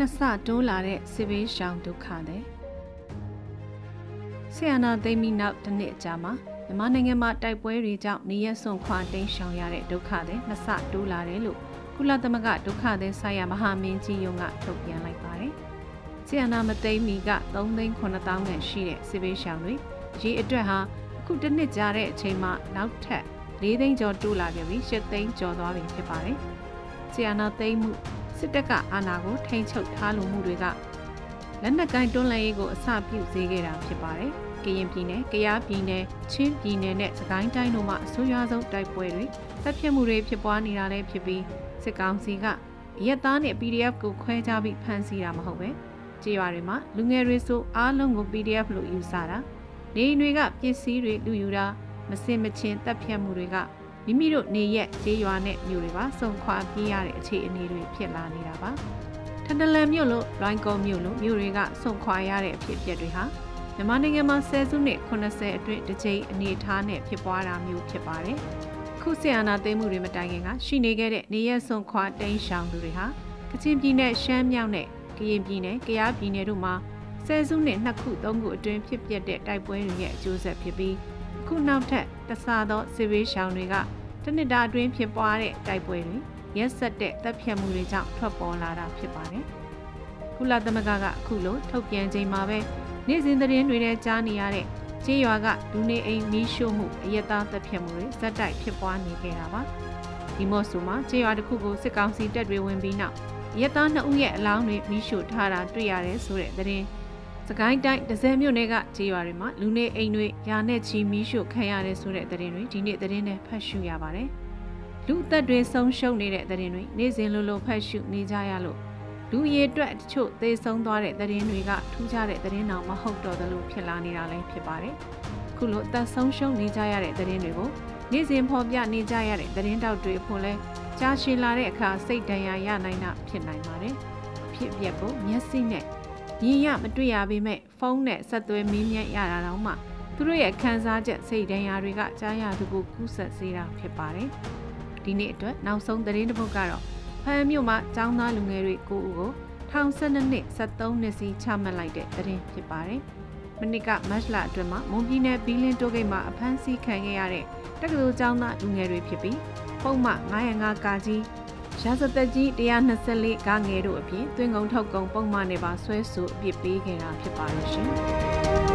နှစ်ဆတိုးလာတဲ့စစ်ဘေးရှောင်ဒုက္ခတွေဆီယနာသိမ်းပြီးနောက်တစ်နှစ်အကြာမှာမြန်မာနိုင်ငံမှာတိုက်ပွဲတွေကြောင့်နေရစွန်ခွာတိမ်းရှောင်ရတဲ့ဒုက္ခတွေနှစ်ဆတိုးလာတယ်လို့ကုလသမဂ္ဂဒုက္ခသည်ဆိုင်ရာမဟာမင်းကြီးယုံကထုတ်ပြန်လိုက်ပါတယ်။ဆီယနာမသိမ်းမီက3သိန်း9000ခန့်ရှိတဲ့စစ်ဘေးရှောင်တွေရေအတွက်ဟာအခုတစ်နှစ်ကြာတဲ့အချိန်မှာနောက်ထပ်၄သိန်းကျော်တိုးလာခဲ့ပြီး၈သိန်းကျော်သွားပြီဖြစ်ပါတယ်။ဆီယနာသိမ်းမှု စစ်တပ်ကအာဏာကိုထိန်းချုပ်ထားလိုမှုတွေကလက်နက်ကိုင်းတွန်းလှန်ရေးကိုအစပြုစေခဲ့တာဖြစ်ပါတယ်။ကရင်ပြည်နယ်၊ကယားပြည်နယ်၊ချင်းပြည်နယ်နဲ့စကိုင်းတိုင်းတို့မှာအဆိုးရွားဆုံးတိုက်ပွဲတွေတပ်ဖြတ်မှုတွေဖြစ်ပွားနေတာလည်းဖြစ်ပြီးစစ်ကောင်စီကရက်သားနဲ့ PDF ကိုခွဲခြားပြီးဖမ်းဆီးတာမဟုတ်ပဲကြေးရွာတွေမှာလူငယ်တွေဆိုအားလုံးကို PDF လို့ယူဆတာနေအိမ်တွေကပစ္စည်းတွေလူယူတာမစင်မချင်းတပ်ဖြတ်မှုတွေက မိမိတို့နေရက်ကြေးရွာနဲ့မြို့တွေပါစုံခွာပြေးရတဲ့အခြေအနေတွေဖြစ်လာနေတာပါထန်တလန်မြို့လို့လိုင်းကုန်းမြို့လို့မြို့တွေကစုံခွာရတဲ့အဖြစ်အပျက်တွေဟာမြန်မာနိုင်ငံမှာဆယ်စုနှစ်80အတွင်းတစ်ကြိမ်အနေအထားနဲ့ဖြစ်ပွားတာမျိုးဖြစ်ပါတယ်ခုဆီယနာသိမ်းမှုတွေမတိုင်ခင်ကရှိနေခဲ့တဲ့နေရက်စုံခွာတိမ်းရှောင်သူတွေဟာကချင်ပြည်နယ်ရှမ်းမြောက်နဲ့ကရင်ပြည်နယ်ကယားပြည်နယ်တို့မှာဆယ်စုနှစ်နှစ်ခုသုံးခုအတွင်းဖြစ်ပျက်တဲ့တိုက်ပွဲတွေရဲ့အကျိုးဆက်ဖြစ်ပြီး ခုနောက်ထပ်တဆသောစစ်ဘေးရှောင်တွေကတနစ်တာအတွင်းဖြစ်ပွားတဲ့တိုက်ပွဲတွေရက်ဆက်တဲ့တပ်ဖြတ်မှုတွေကြောင့်ထွက်ပေါ်လာတာဖြစ်ပါတယ်။ကုလသမဂ္ဂကအခုလိုထုတ်ပြန်ချိန်မှာပဲနေ့စဉ်သတင်းတွေထဲကြားနေရတဲ့ကြေးရွာကလူနေအိမ်မီးရှို့မှုအယက်သားတပ်ဖြတ်မှုတွေဇက်တိုက်ဖြစ်ပွားနေခဲ့တာပါ။ဒီမော့ဆိုမှာကြေးရွာတစ်ခုကိုစစ်ကောင်စီတပ်တွေဝင်ပြီးနောက်အယက်သားနှစ်ဦးရဲ့အလောင်းတွေမီးရှို့ထားတာတွေ့ရတယ်ဆိုတဲ့သတင်း စကိုင်းတိုင်းဒဇယ်မြို့နယ်ကကြေးရွာတွေမှာလူနေအိမ်တွေရာနဲ့ချီမီးရှို့ခံရတယ်ဆိုတဲ့သတင်းတွေဒီနေ့သတင်းနဲ့ဖတ်ရှုရပါတယ်။လူသက်တွေဆုံးရှုံးနေတဲ့သတင်းတွေနေ့စဉ်လိုလိုဖတ်ရှုနေကြရလို့လူရည်အတွက်တချို့သေဆုံးသွားတဲ့သတင်းတွေကထူးခြားတဲ့သတင်းတောင်မဟုတ်တော့သလိုဖြစ်လာနေတာလည်းဖြစ်ပါတယ်။ခုလိုအသက်ဆုံးရှုံးနေကြရတဲ့သတင်းတွေကိုနေ့စဉ်ဖော်ပြနေကြရတဲ့သတင်းတောက်တွေဖို့လဲကြားရှည်လာတဲ့အခါစိတ်ဒဏ်ရာရနိုင်တာဖြစ်နိုင်ပါတယ်။ဖြစ်ပျက်ကိုမျက်စိနဲ့ မြင်ရမတွေ့ရပေမဲ့ဖုန်းနဲ့ဆက်သွယ်မင်းမြတ်ရတာတော့မှသူတို့ရဲ့ခံစားချက်စိတ်ဒဏ်ရာတွေကကြားရသူကိုကူးဆက်စေတာဖြစ်ပါတယ်။ဒီနေ့အတွက်နောက်ဆုံးသတင်းတစ်ပုဒ်ကတော့ဖမ်းမြို့မှာចောင်းသားလူငယ်တွေကိုဦးကိုထောင်12နှစ်73နှစ်စီချမှတ်လိုက်တဲ့သတင်းဖြစ်ပါတယ်။မနစ်ကမတ်လအတွင်းမှာမွန်ပြည်နယ်ဘီလင်းတိုးဂိတ်မှာအဖမ်းဆီးခံခဲ့ရတဲ့တက္ကသိုလ်ကျောင်းသားလူငယ်တွေဖြစ်ပြီးပုံမှန်905ကာကြီး ရာဇသက်ကြီး124ကငယ်တို့အပြင်တွင်ကုံထုတ်ကုံပုံမှန်နဲ့ပါဆွဲဆိုအပြစ်ပေးခဲ့တာဖြစ်ပါလို့ရှင်။